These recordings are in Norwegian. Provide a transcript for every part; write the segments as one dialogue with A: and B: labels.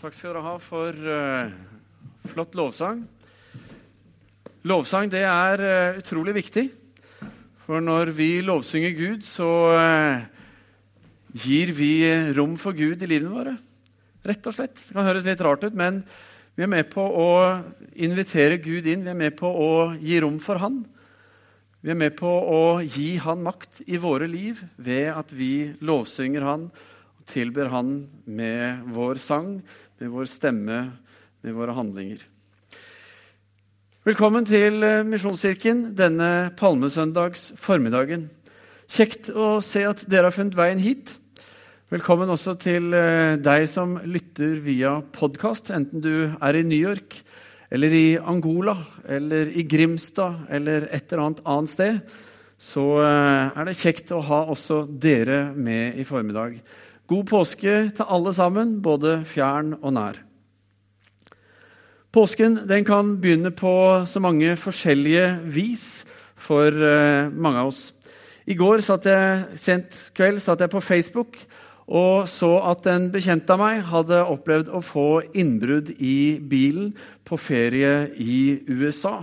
A: Takk skal dere ha for uh, flott lovsang. Lovsang det er uh, utrolig viktig. For når vi lovsynger Gud, så uh, gir vi rom for Gud i livene våre. Rett og slett. Det kan høres litt rart ut, men vi er med på å invitere Gud inn. Vi er med på å gi rom for Han. Vi er med på å gi Han makt i våre liv ved at vi lovsynger Han og tilber Han med vår sang, med vår stemme, med våre handlinger. Velkommen til eh, Misjonskirken denne palmesøndags formiddagen. Kjekt å se at dere har funnet veien hit. Velkommen også til eh, deg som lytter via podkast, enten du er i New York eller i Angola eller i Grimstad eller et eller annet annet sted. Så eh, er det kjekt å ha også dere med i formiddag. God påske til alle sammen, både fjern og nær. Påsken den kan begynne på så mange forskjellige vis for uh, mange av oss. I går satt jeg, sent kveld satt jeg på Facebook og så at en bekjent av meg hadde opplevd å få innbrudd i bilen på ferie i USA.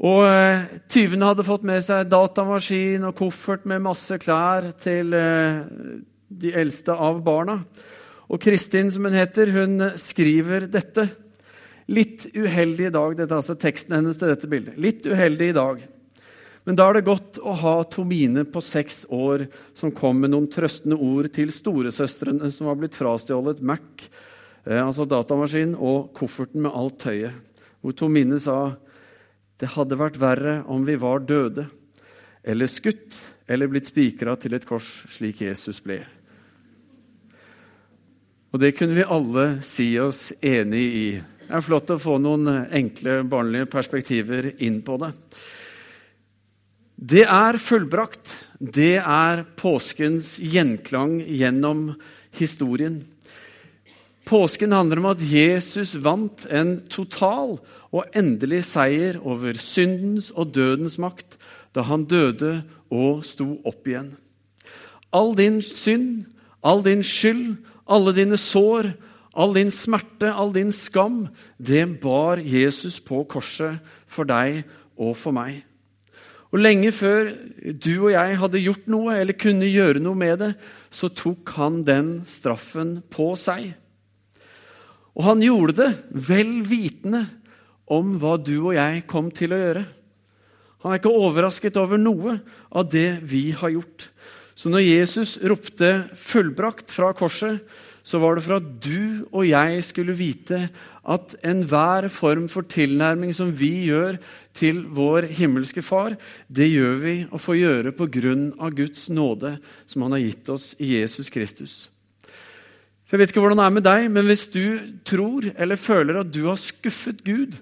A: Og uh, Tyvene hadde fått med seg datamaskin og koffert med masse klær til uh, de eldste av barna. Og Kristin, som hun heter, hun skriver dette. Litt uheldig i dag. Dette er altså teksten hennes til dette bildet. Litt uheldig i dag. Men da er det godt å ha Tomine på seks år som kom med noen trøstende ord til storesøstrene som var blitt frastjålet Mac, eh, altså datamaskinen, og kofferten med alt tøyet. Hvor Tomine sa det hadde vært verre om vi var døde, eller skutt, eller blitt spikra til et kors slik Jesus ble. Og det kunne vi alle si oss enig i. Det er flott å få noen enkle, barnlige perspektiver inn på det. Det er fullbrakt. Det er påskens gjenklang gjennom historien. Påsken handler om at Jesus vant en total og endelig seier over syndens og dødens makt da han døde og sto opp igjen. All din synd, all din skyld alle dine sår, all din smerte, all din skam, det bar Jesus på korset for deg og for meg. Og Lenge før du og jeg hadde gjort noe eller kunne gjøre noe med det, så tok han den straffen på seg. Og han gjorde det vel vitende om hva du og jeg kom til å gjøre. Han er ikke overrasket over noe av det vi har gjort. Så når Jesus ropte 'fullbrakt' fra korset, så var det for at du og jeg skulle vite at enhver form for tilnærming som vi gjør til vår himmelske Far, det gjør vi og får gjøre på grunn av Guds nåde som Han har gitt oss i Jesus Kristus. Jeg vet ikke hvordan det er med deg, men hvis du tror eller føler at du har skuffet Gud,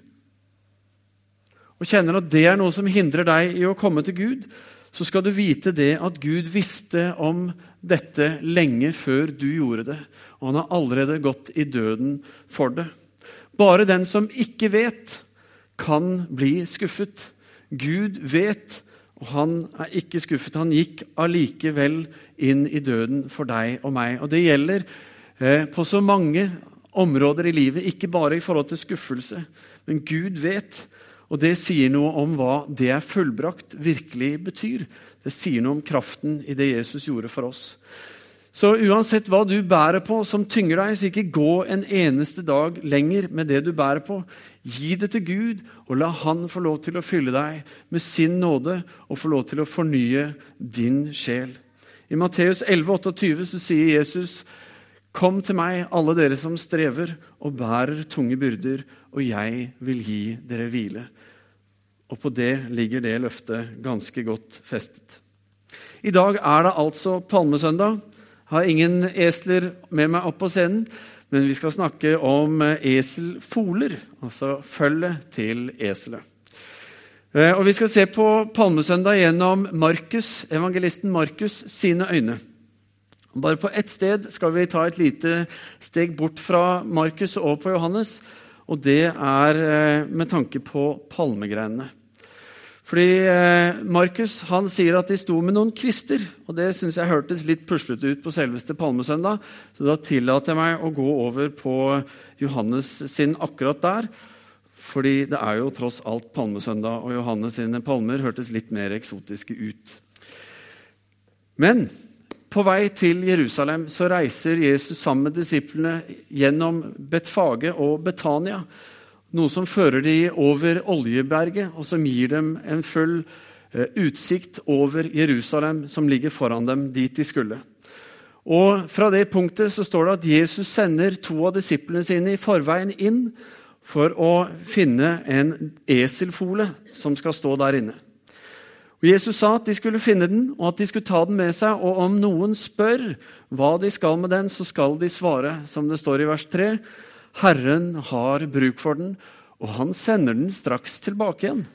A: og kjenner at det er noe som hindrer deg i å komme til Gud, så skal du vite det at Gud visste om dette lenge før du gjorde det. Og han har allerede gått i døden for det. Bare den som ikke vet, kan bli skuffet. Gud vet, og han er ikke skuffet. Han gikk allikevel inn i døden for deg og meg. Og det gjelder eh, på så mange områder i livet, ikke bare i forhold til skuffelse. Men Gud vet, og det sier noe om hva det er fullbrakt virkelig betyr. Det sier noe om kraften i det Jesus gjorde for oss. Så uansett hva du bærer på som tynger deg, så ikke gå en eneste dag lenger med det du bærer på. Gi det til Gud, og la Han få lov til å fylle deg med sin nåde og få lov til å fornye din sjel. I Matteus 11, 28 så sier Jesus, 'Kom til meg, alle dere som strever og bærer tunge byrder, og jeg vil gi dere hvile.' Og på det ligger det løftet ganske godt festet. I dag er det altså palmesøndag. Jeg har ingen esler med meg opp på scenen, men vi skal snakke om eselfoler, altså følget til eselet. Eh, og Vi skal se på palmesøndag gjennom Markus, evangelisten Markus sine øyne. Bare på ett sted skal vi ta et lite steg bort fra Markus og over på Johannes. Og det er eh, med tanke på palmegrenene. Fordi eh, Markus han sier at de sto med noen kvister. og Det synes jeg hørtes litt puslete ut på selveste palmesøndag. Så da tillater jeg meg å gå over på Johannes sin akkurat der. Fordi det er jo tross alt palmesøndag, og Johannes sine palmer hørtes litt mer eksotiske ut. Men på vei til Jerusalem så reiser Jesus sammen med disiplene gjennom Betfage og Betania noe som fører de over Oljeberget, og som gir dem en full eh, utsikt over Jerusalem, som ligger foran dem dit de skulle. Og Fra det punktet så står det at Jesus sender to av disiplene sine i forveien inn for å finne en eselfole som skal stå der inne. Og Jesus sa at de skulle finne den, og at de skulle ta den med seg. Og om noen spør hva de skal med den, så skal de svare, som det står i vers 3. Herren har bruk for den, og han sender den straks tilbake igjen.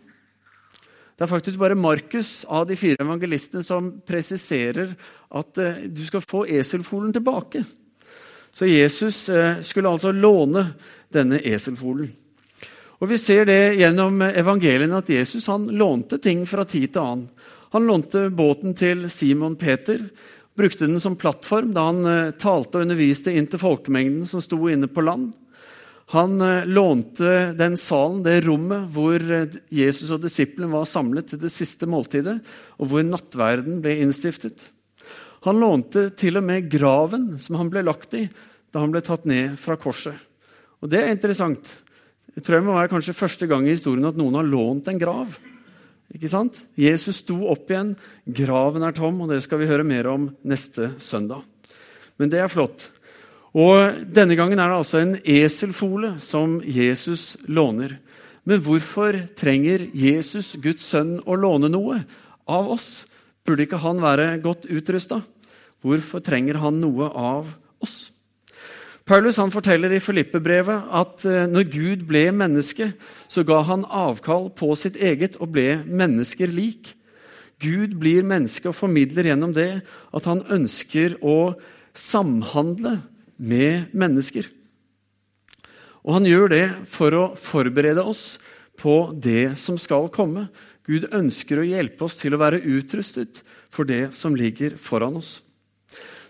A: Det er faktisk bare Markus av de fire evangelistene som presiserer at eh, du skal få eselfolen tilbake. Så Jesus eh, skulle altså låne denne eselfolen. Og Vi ser det gjennom evangeliene at Jesus han lånte ting fra tid til annen. Han lånte båten til Simon Peter, brukte den som plattform da han eh, talte og underviste inn til folkemengden som sto inne på land. Han eh, lånte den salen, det rommet, hvor eh, Jesus og disiplene var samlet til det siste måltidet, og hvor nattverden ble innstiftet. Han lånte til og med graven som han ble lagt i da han ble tatt ned fra korset. Og Det er interessant. Jeg tror jeg må være kanskje første gang i historien at noen har lånt en grav. Ikke sant? Jesus sto opp igjen, graven er tom, og det skal vi høre mer om neste søndag. Men det er flott. Og Denne gangen er det altså en eselfole som Jesus låner. Men hvorfor trenger Jesus, Guds sønn, å låne noe av oss? Burde ikke han være godt utrusta? Hvorfor trenger han noe av oss? Paulus han forteller i Filippe-brevet at eh, når Gud ble menneske, så ga han avkall på sitt eget og ble mennesker lik. Gud blir menneske og formidler gjennom det at han ønsker å samhandle med mennesker. Og han gjør det for å forberede oss på det som skal komme. Gud ønsker å hjelpe oss til å være utrustet for det som ligger foran oss.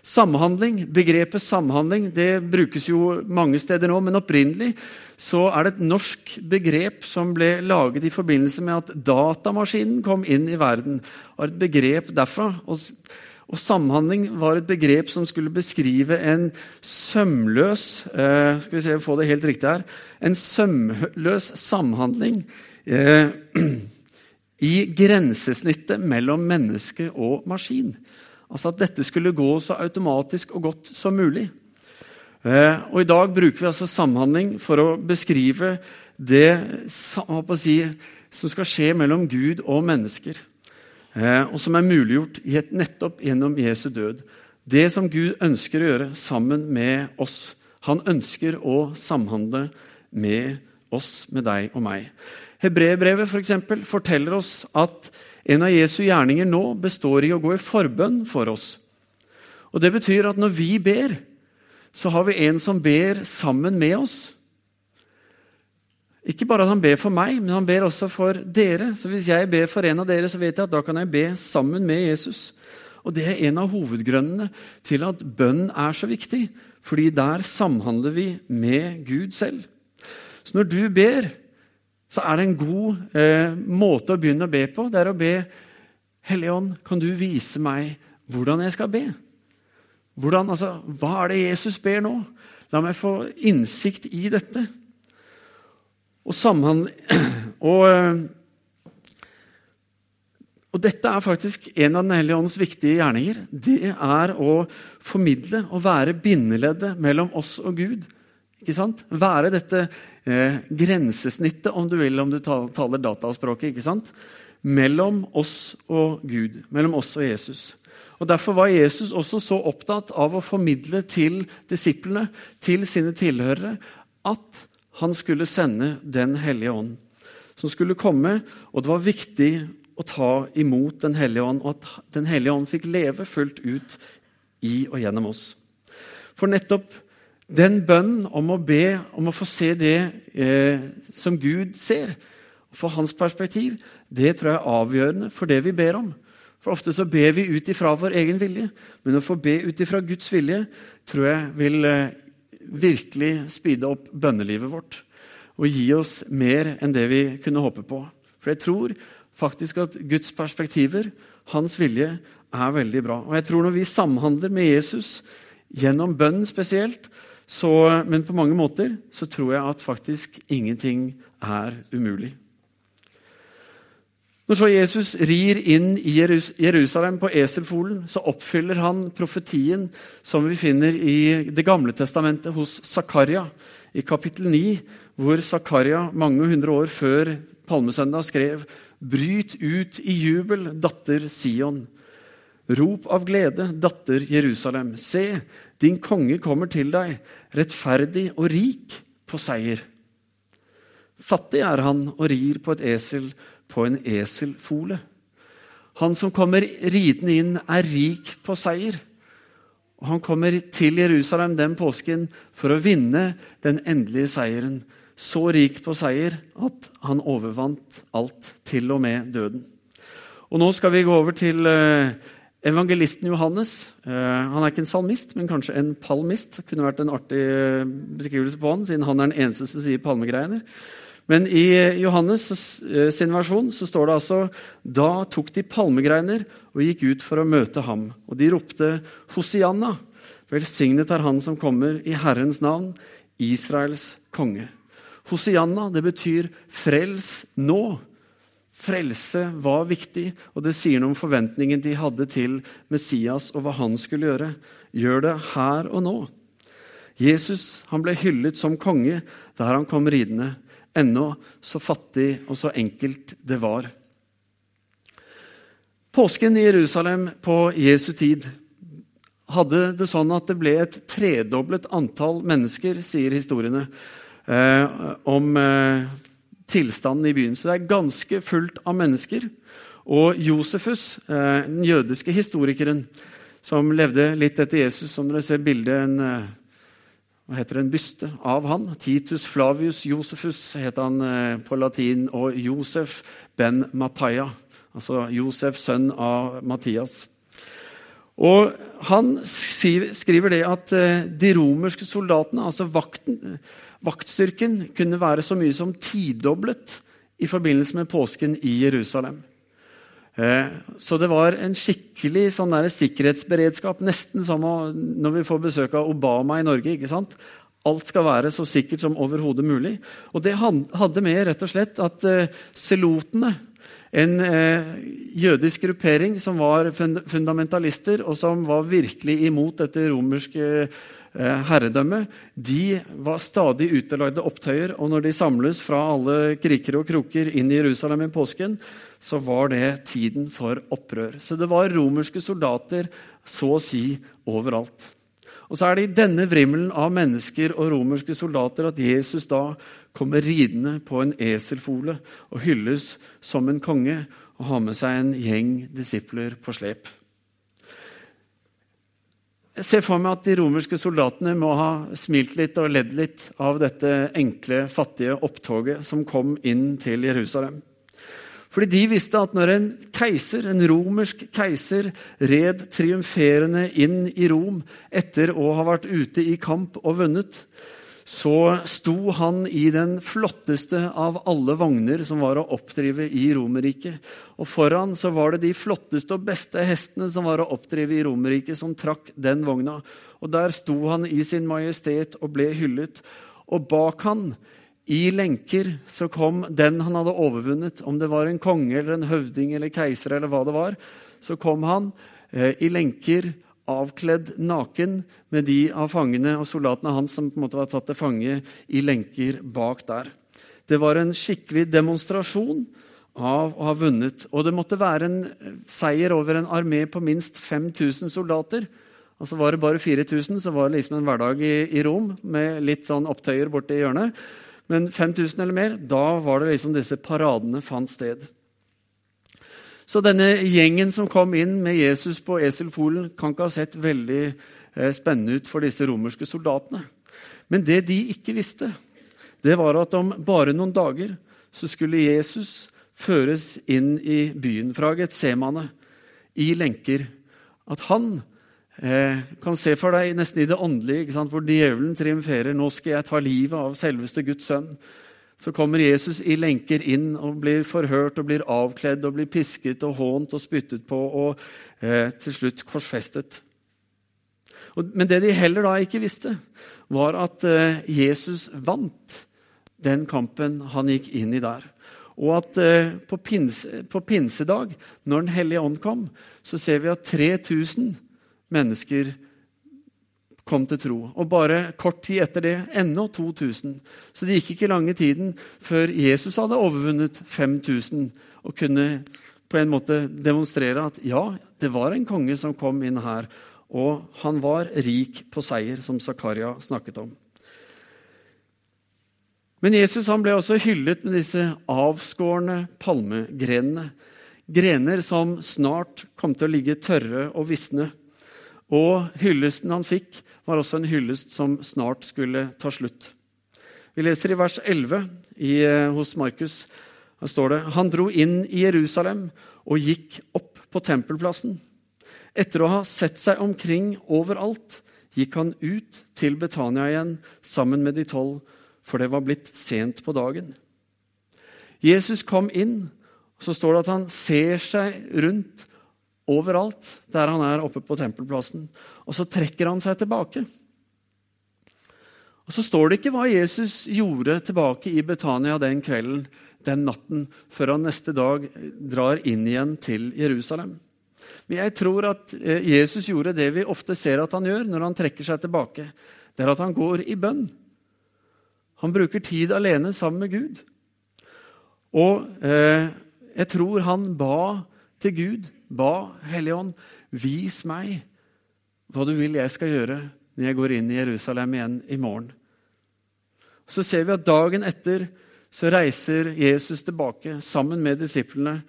A: Samhandling, Begrepet samhandling det brukes jo mange steder nå, men opprinnelig så er det et norsk begrep som ble laget i forbindelse med at datamaskinen kom inn i verden. Det er et begrep derfra. og og samhandling var et begrep som skulle beskrive en sømløs eh, skal vi se, få det helt riktig her, en sømløs samhandling eh, i grensesnittet mellom menneske og maskin. Altså at dette skulle gå så automatisk og godt som mulig. Eh, og I dag bruker vi altså samhandling for å beskrive det si, som skal skje mellom Gud og mennesker. Eh, og som er muliggjort nettopp gjennom Jesu død. Det som Gud ønsker å gjøre sammen med oss. Han ønsker å samhandle med oss, med deg og meg. Hebreerbrevet for eksempel, forteller oss at en av Jesu gjerninger nå består i å gå i forbønn for oss. Og Det betyr at når vi ber, så har vi en som ber sammen med oss. Ikke bare at han ber for meg, men han ber også for dere. Så Hvis jeg ber for en av dere, så vet jeg at da kan jeg be sammen med Jesus. Og Det er en av hovedgrunnene til at bønn er så viktig. Fordi der samhandler vi med Gud selv. Så når du ber, så er det en god eh, måte å begynne å be på. Det er å be Hellige Ånd, kan du vise meg hvordan jeg skal be? Hvordan, altså, hva er det Jesus ber nå? La meg få innsikt i dette. Og og, eh, og, dette er faktisk en av Den hellige ånds viktige gjerninger. Det er å formidle og være bindeleddet mellom oss og Gud. Ikke sant? Være dette eh, grensesnittet, om du vil, om du taler dataspråket. ikke sant? Mellom oss og Gud. Mellom oss og Jesus. Og Derfor var Jesus også så opptatt av å formidle til disiplene, til sine tilhørere, at han skulle sende Den hellige ånd, som skulle komme. Og det var viktig å ta imot Den hellige ånd, og at Den hellige ånd fikk leve fullt ut i og gjennom oss. For nettopp den bønnen om å be, om å få se det eh, som Gud ser, For hans perspektiv det tror jeg er avgjørende for det vi ber om. For Ofte så ber vi ut ifra vår egen vilje, men å få be ut ifra Guds vilje tror jeg vil eh, virkelig speede opp bønnelivet vårt og gi oss mer enn det vi kunne håpe på. For jeg tror faktisk at Guds perspektiver, hans vilje, er veldig bra. Og jeg tror når vi samhandler med Jesus, gjennom bønnen spesielt, så, men på mange måter, så tror jeg at faktisk ingenting er umulig. Når så Jesus rir inn i Jerusalem på eselfolen, så oppfyller han profetien som vi finner i Det gamle testamentet hos Zakaria, i kapittel 9, hvor Zakaria mange hundre år før Palmesøndag skrev Bryt ut i jubel, datter Sion. Rop av glede, datter Jerusalem. Se, din konge kommer til deg, rettferdig og rik på seier. Fattig er han og rir på et esel på en eselfole. Han som kommer ridende inn, er rik på seier. Og han kommer til Jerusalem den påsken for å vinne den endelige seieren. Så rik på seier at han overvant alt, til og med døden. Og Nå skal vi gå over til eh, evangelisten Johannes. Eh, han er ikke en salmist, men kanskje en palmist. Det kunne vært en artig eh, beskrivelse på han, siden han er den eneste som sier palmegreier. Men i Johannes eh, sin versjon så står det altså Da tok de palmegreiner og gikk ut for å møte ham. Og de ropte Hosianna. Velsignet er han som kommer i Herrens navn, Israels konge. Hosianna, det betyr frels nå. Frelse var viktig, og det sier noe om forventningen de hadde til Messias og hva han skulle gjøre. Gjør det her og nå. Jesus han ble hyllet som konge der han kom ridende ennå så fattig og så enkelt det var. Påsken i Jerusalem på Jesu tid hadde det sånn at det ble et tredoblet antall mennesker, sier historiene, eh, om eh, tilstanden i byen. Så det er ganske fullt av mennesker. Og Josefus, eh, den jødiske historikeren som levde litt etter Jesus, som dere ser bildet en eh, hva heter det, en byste av han. Titus Flavius Josefus het han eh, på latin, og Josef ben Mataya, altså Josef, sønn av Mattias. Og Han skriver det at eh, de romerske soldatene, altså vakten, vaktstyrken, kunne være så mye som tidoblet i forbindelse med påsken i Jerusalem. Eh, så det var en skikkelig sånn der sikkerhetsberedskap, nesten som når vi får besøk av Obama i Norge. ikke sant? Alt skal være så sikkert som overhodet mulig. Og det hadde med rett og slett at uh, selotene, en uh, jødisk gruppering som var fundamentalister, og som var virkelig imot dette romerske herredømmet, de var stadig utelagde opptøyer. Og når de samles fra alle kriker og kroker inn i Jerusalem i påsken, så var det tiden for opprør. Så det var romerske soldater så å si overalt. Og så er det i denne vrimmelen av mennesker og romerske soldater at Jesus da kommer ridende på en eselfole og hylles som en konge og har med seg en gjeng disipler på slep. Jeg ser for meg at de romerske soldatene må ha smilt litt og ledd litt av dette enkle, fattige opptoget som kom inn til Jerusalem. Fordi de visste at når en keiser, en romersk keiser red triumferende inn i Rom etter å ha vært ute i kamp og vunnet, så sto han i den flotteste av alle vogner som var å oppdrive i Romerriket. Og foran så var det de flotteste og beste hestene som var å oppdrive i Romerriket, som trakk den vogna. Og der sto han i sin majestet og ble hyllet. Og bak han i lenker så kom den han hadde overvunnet, om det var en konge eller en høvding eller keiser eller hva det var, så kom han eh, i lenker, avkledd naken, med de av fangene og soldatene hans som på en måte var tatt til fange i lenker bak der. Det var en skikkelig demonstrasjon av å ha vunnet. Og det måtte være en seier over en armé på minst 5000 soldater. Og så Var det bare 4000, så var det liksom en hverdag i, i Rom med litt sånn opptøyer borti hjørnet. Men 5000 eller mer, da var det liksom disse paradene fant sted. Så denne gjengen som kom inn med Jesus på eselfolen, kan ikke ha sett veldig eh, spennende ut for disse romerske soldatene. Men det de ikke visste, det var at om bare noen dager så skulle Jesus føres inn i byen fra Getsemane i lenker. At han eh, kan se for deg nesten i det åndelige, hvor djevelen triumferer. Nå skal jeg ta livet av selveste Guds sønn. Så kommer Jesus i lenker inn og blir forhørt og blir avkledd og blir pisket og hånt og spyttet på og eh, til slutt korsfestet. Og, men det de heller da ikke visste, var at eh, Jesus vant den kampen han gikk inn i der. Og at eh, på, pinse, på, pinsedag, når Den hellige ånd kom, så ser vi at 3000 mennesker kom til tro. Og bare kort tid etter det ennå 2000. Så det gikk ikke lange tiden før Jesus hadde overvunnet 5000 og kunne på en måte demonstrere at ja, det var en konge som kom inn her. Og han var rik på seier, som Zakaria snakket om. Men Jesus ble også hyllet med disse avskårne palmegrenene. Grener som snart kom til å ligge tørre og visne. Og hyllesten han fikk, var også en hyllest som snart skulle ta slutt. Vi leser i vers 11 i, eh, hos Markus. Her står det Han dro inn i Jerusalem og gikk opp på tempelplassen. Etter å ha sett seg omkring overalt gikk han ut til Betania igjen sammen med de tolv for det var blitt sent på dagen. Jesus kom inn, og så står det at han ser seg rundt overalt der han er oppe på tempelplassen. Og så trekker han seg tilbake. Og Så står det ikke hva Jesus gjorde tilbake i Betania den kvelden, den natten, før han neste dag drar inn igjen til Jerusalem. Men jeg tror at eh, Jesus gjorde det vi ofte ser at han gjør når han trekker seg tilbake. Det er at han går i bønn. Han bruker tid alene sammen med Gud. Og eh, jeg tror han ba til Gud, ba Hellige Ånd, vis meg hva du vil jeg skal gjøre når jeg går inn i Jerusalem igjen i morgen. Så ser vi at dagen etter så reiser Jesus tilbake sammen med disiplene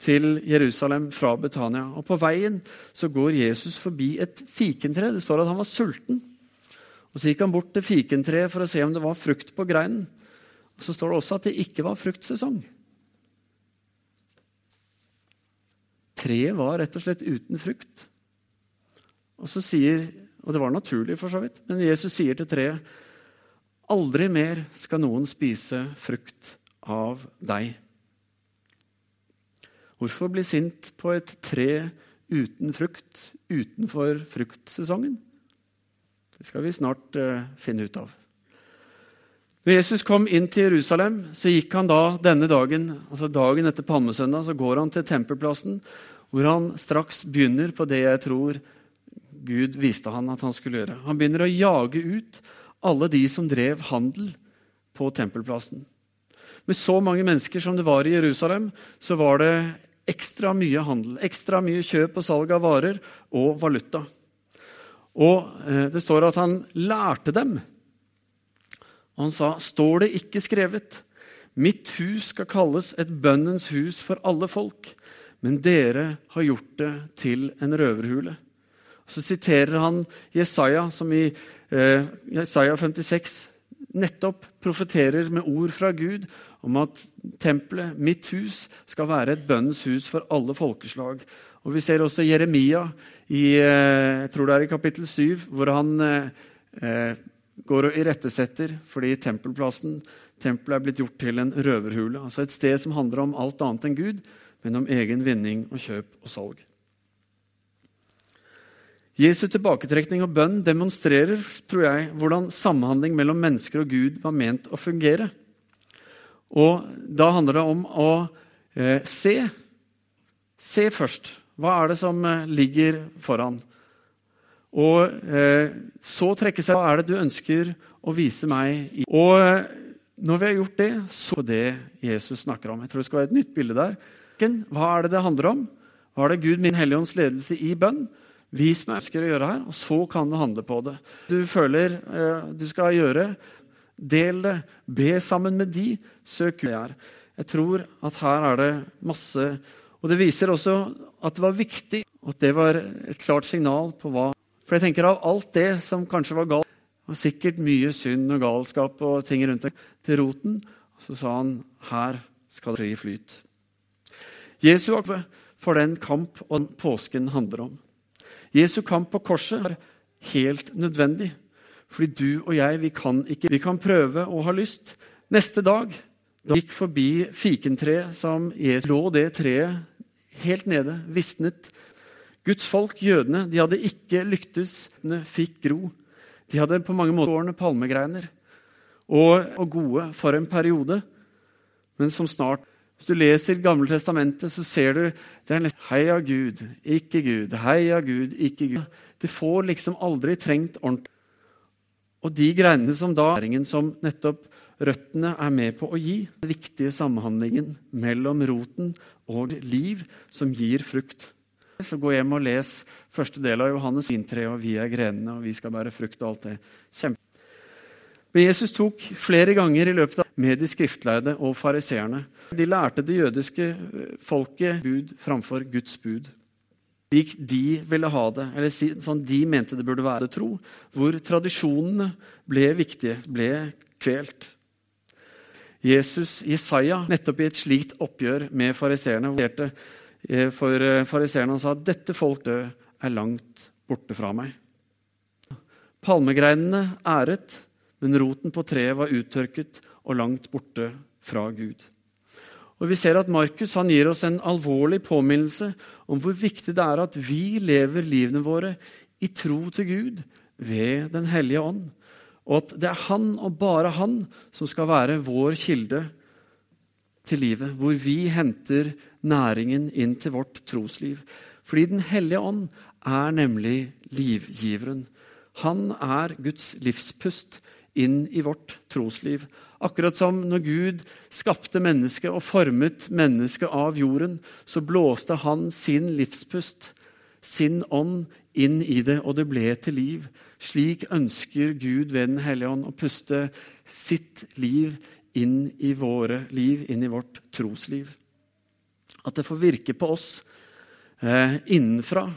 A: til Jerusalem fra Betania. Og På veien så går Jesus forbi et fikentre. Det står at han var sulten. Og Så gikk han bort til fikentreet for å se om det var frukt på greinen. Og Så står det også at det ikke var fruktsesong. Treet var rett og slett uten frukt. Og så sier, og det var naturlig, for så vidt, men Jesus sier til treet Aldri mer skal noen spise frukt av deg. Hvorfor bli sint på et tre uten frukt utenfor fruktsesongen? Det skal vi snart uh, finne ut av. Når Jesus kom inn til Jerusalem, så gikk han da denne dagen, altså dagen etter palmesøndag, så går han til tempelplassen, hvor han straks begynner på det jeg tror Gud viste han at han skulle gjøre. Han begynner å jage ut alle de som drev handel på tempelplassen. Med så mange mennesker som det var i Jerusalem, så var det ekstra mye handel, ekstra mye kjøp og salg av varer og valuta. Og eh, det står at han lærte dem. Og han sa, 'Står det ikke skrevet:" Mitt hus skal kalles et bønnens hus for alle folk, men dere har gjort det til en røverhule. Så siterer han Jesaja, som i eh, Jesaja 56 nettopp profeterer med ord fra Gud om at tempelet, mitt hus, skal være et bønnens hus for alle folkeslag. Og Vi ser også Jeremia i eh, jeg tror det er i kapittel 7, hvor han eh, eh, går og irettesetter fordi tempelplassen tempelet er blitt gjort til en røverhule. Altså et sted som handler om alt annet enn Gud, men om egen vinning og kjøp og salg. Jesu tilbaketrekning og bønn demonstrerer tror jeg, hvordan samhandling mellom mennesker og Gud var ment å fungere. Og Da handler det om å eh, se. Se først. Hva er det som eh, ligger foran? Og eh, så trekke seg Hva er det du ønsker å vise meg? I? Og eh, når vi har gjort det, så det Jesus snakker om. Jeg tror det skal være et nytt bilde der. Hva er det det handler om? Hva er det Gud, min Hellige Ånds ledelse i bønn? Vis meg hva jeg ønsker å gjøre her, og så kan du handle på det. Du føler eh, du skal gjøre, del det. Be sammen med de. Søk Gud her. Jeg tror at her er det masse Og det viser også at det var viktig, og at det var et klart signal på hva For jeg tenker av alt det som kanskje var galt, var sikkert mye synd og galskap og ting rundt det, til roten Så sa han, 'Her skal det fri flyt'. Jesu for den kamp og den påsken handler om. Jesu kamp på korset er helt nødvendig. Fordi du og jeg, vi kan ikke Vi kan prøve å ha lyst. Neste dag da gikk forbi fikentreet som Jesus lå det treet helt nede, visnet. Guds folk, jødene, de hadde ikke lyktes, fikk gro. De hadde på mange måter årene palmegreiner og, og gode for en periode, men som snart Hvis du leser Gamle testamentet, så ser du det er nesten Heia Gud, ikke Gud. Heia Gud, ikke Gud. Det får liksom aldri trengt ordentlig. Og de greiene som da som nettopp røttene er med på å gi, den viktige samhandlingen mellom roten og liv som gir frukt. Så gå hjem og les første del av Johannes vintre, og vi er grenene, og vi skal bære frukt og alt det. Kjempe. Men Jesus tok flere ganger i løpet av med de skriftleide og fariseerne. De lærte det jødiske folket bud framfor Guds bud. Slik de ville ha det, eller sånn de mente det burde være tro. Hvor tradisjonene ble viktige, ble kvelt. Jesus, Jesaja, nettopp i et slikt oppgjør med fariseerne, eh, for fariseerne og sa at dette folket er langt borte fra meg. Palmegreinene æret, men roten på treet var uttørket og langt borte fra Gud. Og Vi ser at Markus gir oss en alvorlig påminnelse om hvor viktig det er at vi lever livene våre i tro til Gud ved Den hellige ånd. Og at det er Han og bare Han som skal være vår kilde til livet. Hvor vi henter næringen inn til vårt trosliv. Fordi Den hellige ånd er nemlig livgiveren. Han er Guds livspust inn i vårt trosliv. Akkurat som når Gud skapte mennesket og formet mennesket av jorden, så blåste han sin livspust, sin ånd, inn i det, og det ble til liv. Slik ønsker Gud ved Den hellige ånd å puste sitt liv inn i våre liv, inn i vårt trosliv. At det får virke på oss eh, innenfra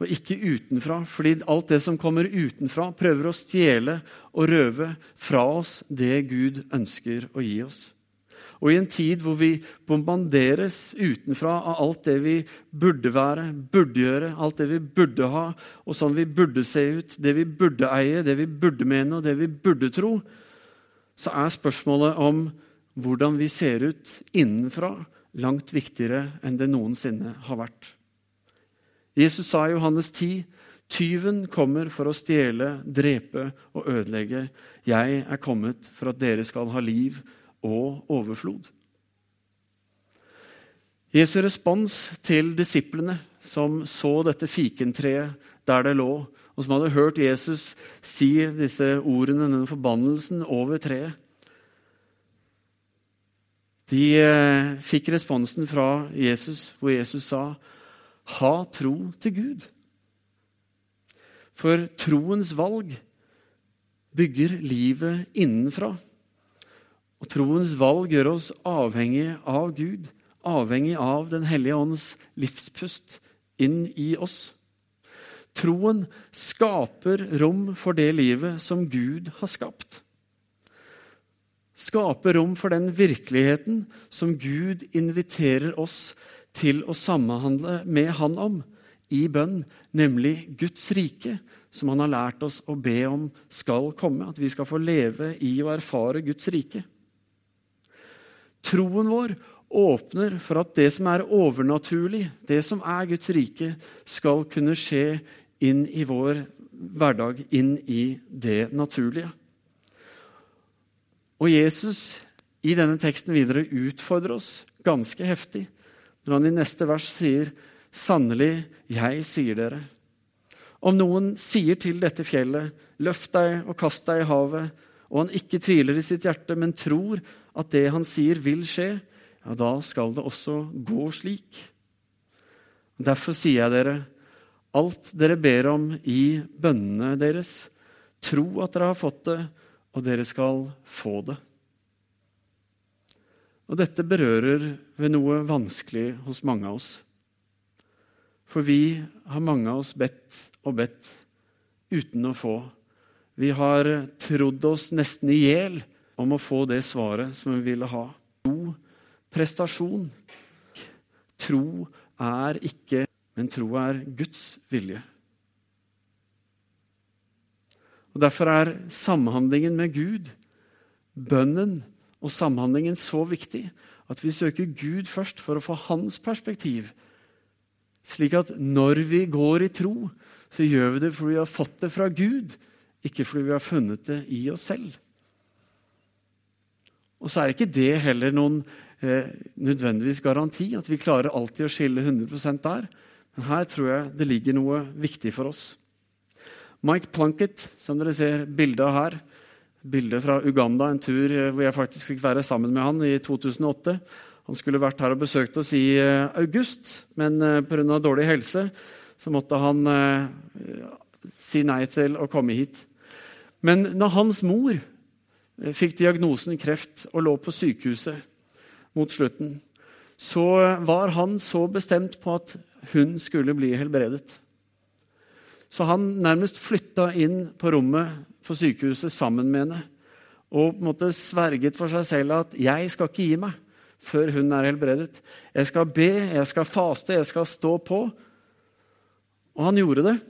A: og ikke utenfra. Fordi alt det som kommer utenfra, prøver å stjele og røve fra oss det Gud ønsker å gi oss. Og i en tid hvor vi bombanderes utenfra av alt det vi burde være, burde gjøre, alt det vi burde ha, og sånn vi burde se ut, det vi burde eie, det vi burde mene, og det vi burde tro, så er spørsmålet om hvordan vi ser ut innenfra, langt viktigere enn det noensinne har vært. Jesus sa i Johannes 10.: Tyven kommer for å stjele, drepe og ødelegge. Jeg er kommet for at dere skal ha liv og overflod. Jesu respons til disiplene som så dette fikentreet der det lå, og som hadde hørt Jesus si disse ordene, denne forbannelsen, over treet De eh, fikk responsen fra Jesus, hvor Jesus sa ha tro til Gud. For troens valg bygger livet innenfra. Og troens valg gjør oss avhengig av Gud, avhengig av Den hellige ånds livspust inn i oss. Troen skaper rom for det livet som Gud har skapt. Skaper rom for den virkeligheten som Gud inviterer oss til å samhandle med Han om i bønn, nemlig Guds rike, som Han har lært oss å be om skal komme. At vi skal få leve i og erfare Guds rike. Troen vår åpner for at det som er overnaturlig, det som er Guds rike, skal kunne skje inn i vår hverdag, inn i det naturlige. Og Jesus i denne teksten videre utfordrer oss ganske heftig når han i neste vers sier, 'Sannelig, jeg sier dere'. Om noen sier til dette fjellet, 'Løft deg og kast deg i havet', og han ikke tviler i sitt hjerte, men tror at det han sier, vil skje, ja, da skal det også gå slik. Derfor sier jeg dere, alt dere ber om i bønnene deres, tro at dere har fått det, og dere skal få det. Og dette berører ved noe vanskelig hos mange av oss. For vi har mange av oss bedt og bedt uten å få. Vi har trodd oss nesten i hjel om å få det svaret som vi ville ha. Tro, prestasjon. Tro er ikke, men tro er Guds vilje. Og Derfor er samhandlingen med Gud, bønnen og samhandlingen så viktig at vi søker Gud først for å få hans perspektiv. Slik at når vi går i tro, så gjør vi det fordi vi har fått det fra Gud, ikke fordi vi har funnet det i oss selv. Og så er ikke det heller noen eh, nødvendigvis garanti, at vi klarer alltid å skille 100 der. Men her tror jeg det ligger noe viktig for oss. Mike Plunkett, som dere ser bildet av her, bilde fra Uganda, en tur eh, hvor jeg faktisk fikk være sammen med han i 2008. Han skulle vært her og besøkt oss i eh, august, men eh, pga. dårlig helse så måtte han si nei til å komme hit. Men når hans mor fikk diagnosen kreft og lå på sykehuset mot slutten, så var han så bestemt på at hun skulle bli helbredet. Så han nærmest flytta inn på rommet på sykehuset sammen med henne og på en måte sverget for seg selv at 'jeg skal ikke gi meg før hun er helbredet'. 'Jeg skal be, jeg skal faste, jeg skal stå på'. Og han gjorde det.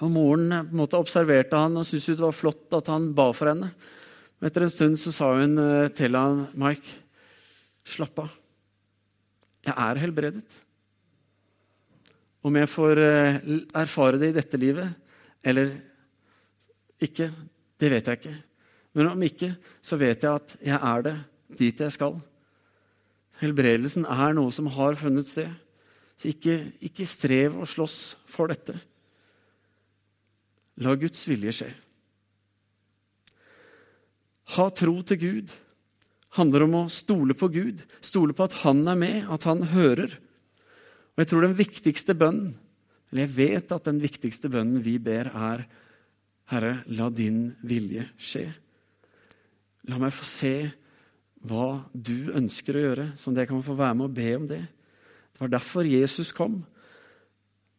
A: Og Moren på en måte observerte han og syntes det var flott at han ba for henne. Men etter en stund så sa hun eh, til han, 'Mike, slapp av. Jeg er helbredet.' Om jeg får eh, erfare det i dette livet eller ikke, det vet jeg ikke. Men om ikke, så vet jeg at jeg er det dit jeg skal. Helbredelsen er noe som har funnet sted. Så ikke, ikke strev og slåss for dette. La Guds vilje skje. Ha tro til Gud handler om å stole på Gud, stole på at Han er med, at Han hører. Og jeg tror den viktigste bønnen, eller jeg vet at den viktigste bønnen vi ber, er Herre, la din vilje skje. La meg få se hva du ønsker å gjøre, sånn at jeg kan få være med og be om det. Det var derfor Jesus kom.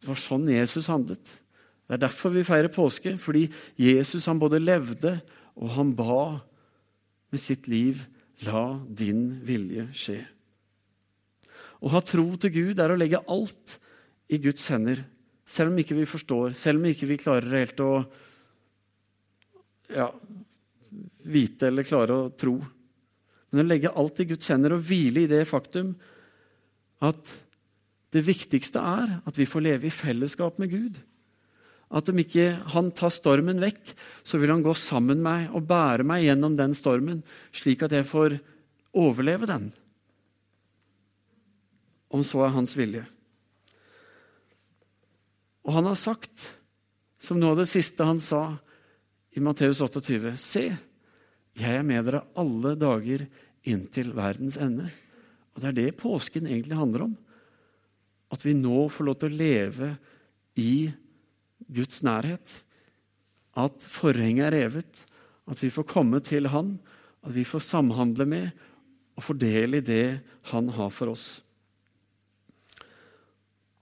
A: Det var sånn Jesus handlet. Det er derfor vi feirer påske, fordi Jesus han både levde og han ba med sitt liv La din vilje skje. Å ha tro til Gud er å legge alt i Guds hender, selv om ikke vi forstår, selv om ikke vi klarer helt å ja, vite eller klare å tro. Men å legge alt i Guds hender og hvile i det faktum at det viktigste er at vi får leve i fellesskap med Gud. At om ikke han tar stormen vekk, så vil han gå sammen med meg og bære meg gjennom den stormen, slik at jeg får overleve den om så er hans vilje. Og han har sagt, som noe av det siste han sa i Matteus 28.: Se, jeg er med dere alle dager inntil verdens ende. Og Det er det påsken egentlig handler om. At vi nå får lov til å leve i Guds nærhet. At forhenget er revet. At vi får komme til Han. At vi får samhandle med og fordele i det Han har for oss.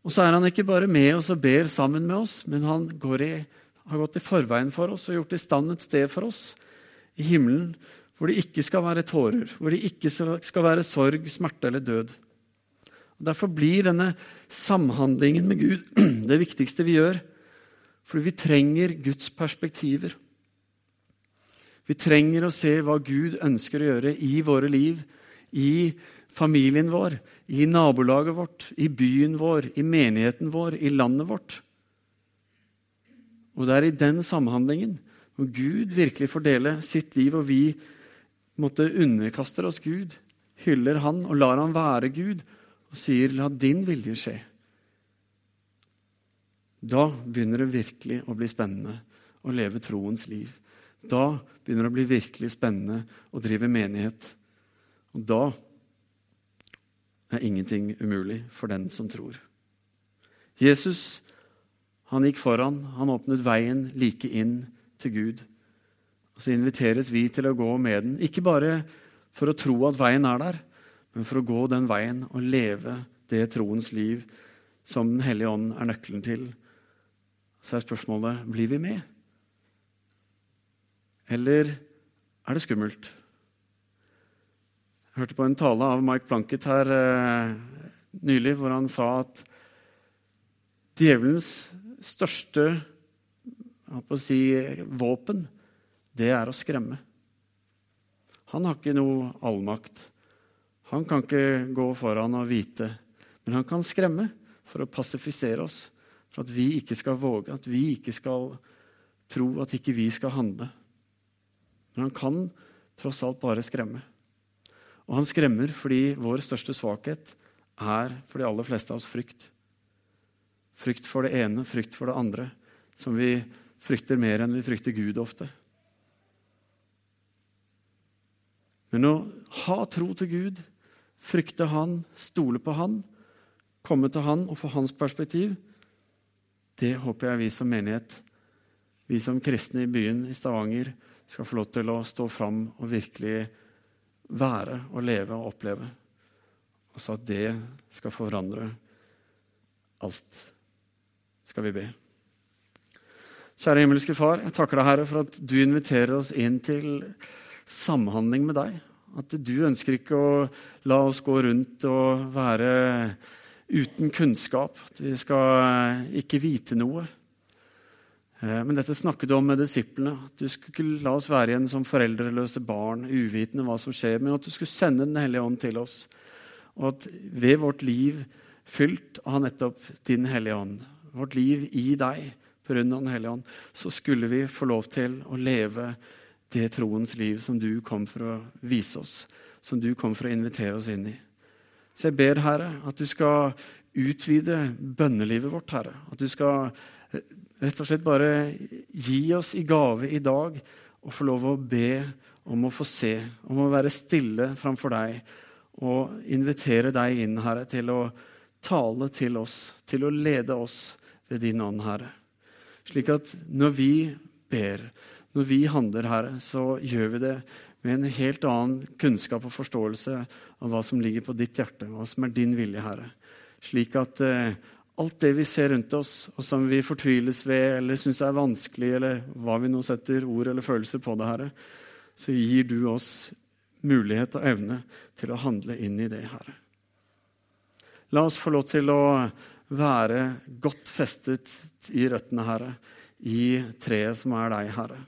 A: Og så er han ikke bare med oss og ber sammen med oss, men han går i, har gått i forveien for oss og gjort i stand et sted for oss i himmelen hvor det ikke skal være tårer, hvor det ikke skal være sorg, smerte eller død. Og Derfor blir denne samhandlingen med Gud det viktigste vi gjør. Fordi vi trenger Guds perspektiver. Vi trenger å se hva Gud ønsker å gjøre i våre liv, i familien vår, i nabolaget vårt, i byen vår, i menigheten vår, i landet vårt. Og det er i den samhandlingen når Gud virkelig får dele sitt liv, og vi måtte underkaste oss Gud, hyller Han og lar Han være Gud, og sier 'la din vilje skje'. Da begynner det virkelig å bli spennende å leve troens liv. Da begynner det å bli virkelig spennende å drive menighet. Og da er ingenting umulig for den som tror. Jesus han gikk foran, han åpnet veien like inn til Gud. Og Så inviteres vi til å gå med den, ikke bare for å tro at veien er der, men for å gå den veien og leve det troens liv som Den hellige ånd er nøkkelen til. Så er spørsmålet blir vi med. Eller er det skummelt. Jeg hørte på en tale av Mike Planket her eh, nylig, hvor han sa at djevelens største si, våpen, det er å skremme. Han har ikke noe allmakt. Han kan ikke gå foran og vite, men han kan skremme for å passifisere oss, for at vi ikke skal våge, at vi ikke skal tro, at ikke vi skal handle. Men han kan tross alt bare skremme. Og han skremmer fordi vår største svakhet er for de aller fleste av oss frykt. Frykt for det ene, frykt for det andre, som vi frykter mer enn vi frykter Gud ofte. Men å ha tro til Gud, frykte Han, stole på Han, komme til Han og få Hans perspektiv, det håper jeg vi som menighet, vi som kristne i byen i Stavanger, skal få lov til å stå fram og virkelig være og leve og oppleve. Og så at det skal forandre alt. Skal vi be. Kjære himmelske Far, jeg takker deg, Herre, for at du inviterer oss inn til samhandling med deg. At du ønsker ikke å la oss gå rundt og være uten kunnskap. At vi skal ikke vite noe. Eh, men dette snakket du om med disiplene. At Du skulle ikke la oss være igjen som foreldreløse barn, uvitende hva som skjer, men at du skulle sende Den hellige ånd til oss. Og at ved vårt liv fylt av nettopp Din hellige ånd, vårt liv i deg pga. Den hellige ånd, så skulle vi få lov til å leve det troens liv som du kom for å vise oss, som du kom for å invitere oss inn i. Så jeg ber, Herre, at du skal utvide bønnelivet vårt, Herre. At du skal rett og slett bare gi oss i gave i dag å få lov å be om å få se, om å være stille framfor deg og invitere deg inn, Herre, til å tale til oss, til å lede oss ved din ånd, Herre. Slik at når vi ber, når vi handler, Herre, så gjør vi det med en helt annen kunnskap og forståelse av hva som ligger på ditt hjerte, hva som er din vilje, Herre. Slik at eh, alt det vi ser rundt oss, og som vi fortviles ved eller syns er vanskelig, eller hva vi nå setter ord eller følelser på det, Herre, så gir du oss mulighet og evne til å handle inn i det, Herre. La oss få lov til å være godt festet i røttene, Herre, i treet som er deg, Herre.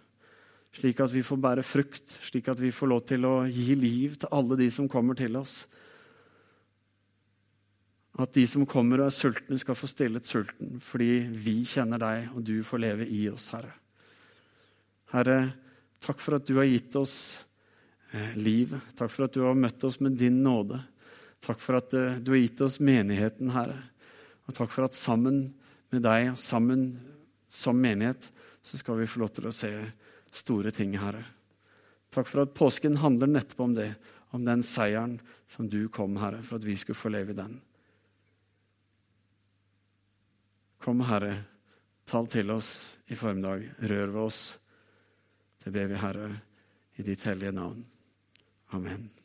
A: Slik at vi får bære frukt, slik at vi får lov til å gi liv til alle de som kommer til oss at de som kommer og er sultne, skal få stillet sulten fordi vi kjenner deg, og du får leve i oss, Herre. Herre, takk for at du har gitt oss eh, liv. Takk for at du har møtt oss med din nåde. Takk for at eh, du har gitt oss menigheten, Herre. Og takk for at sammen med deg og sammen som menighet så skal vi få lov til å se store ting, Herre. Takk for at påsken handler nettopp om det, om den seieren som du kom, Herre, for at vi skulle få leve i den. Kom, Herre, tal til oss i formiddag. Rør ved oss. Det ber vi, Herre, i ditt hellige navn. Amen.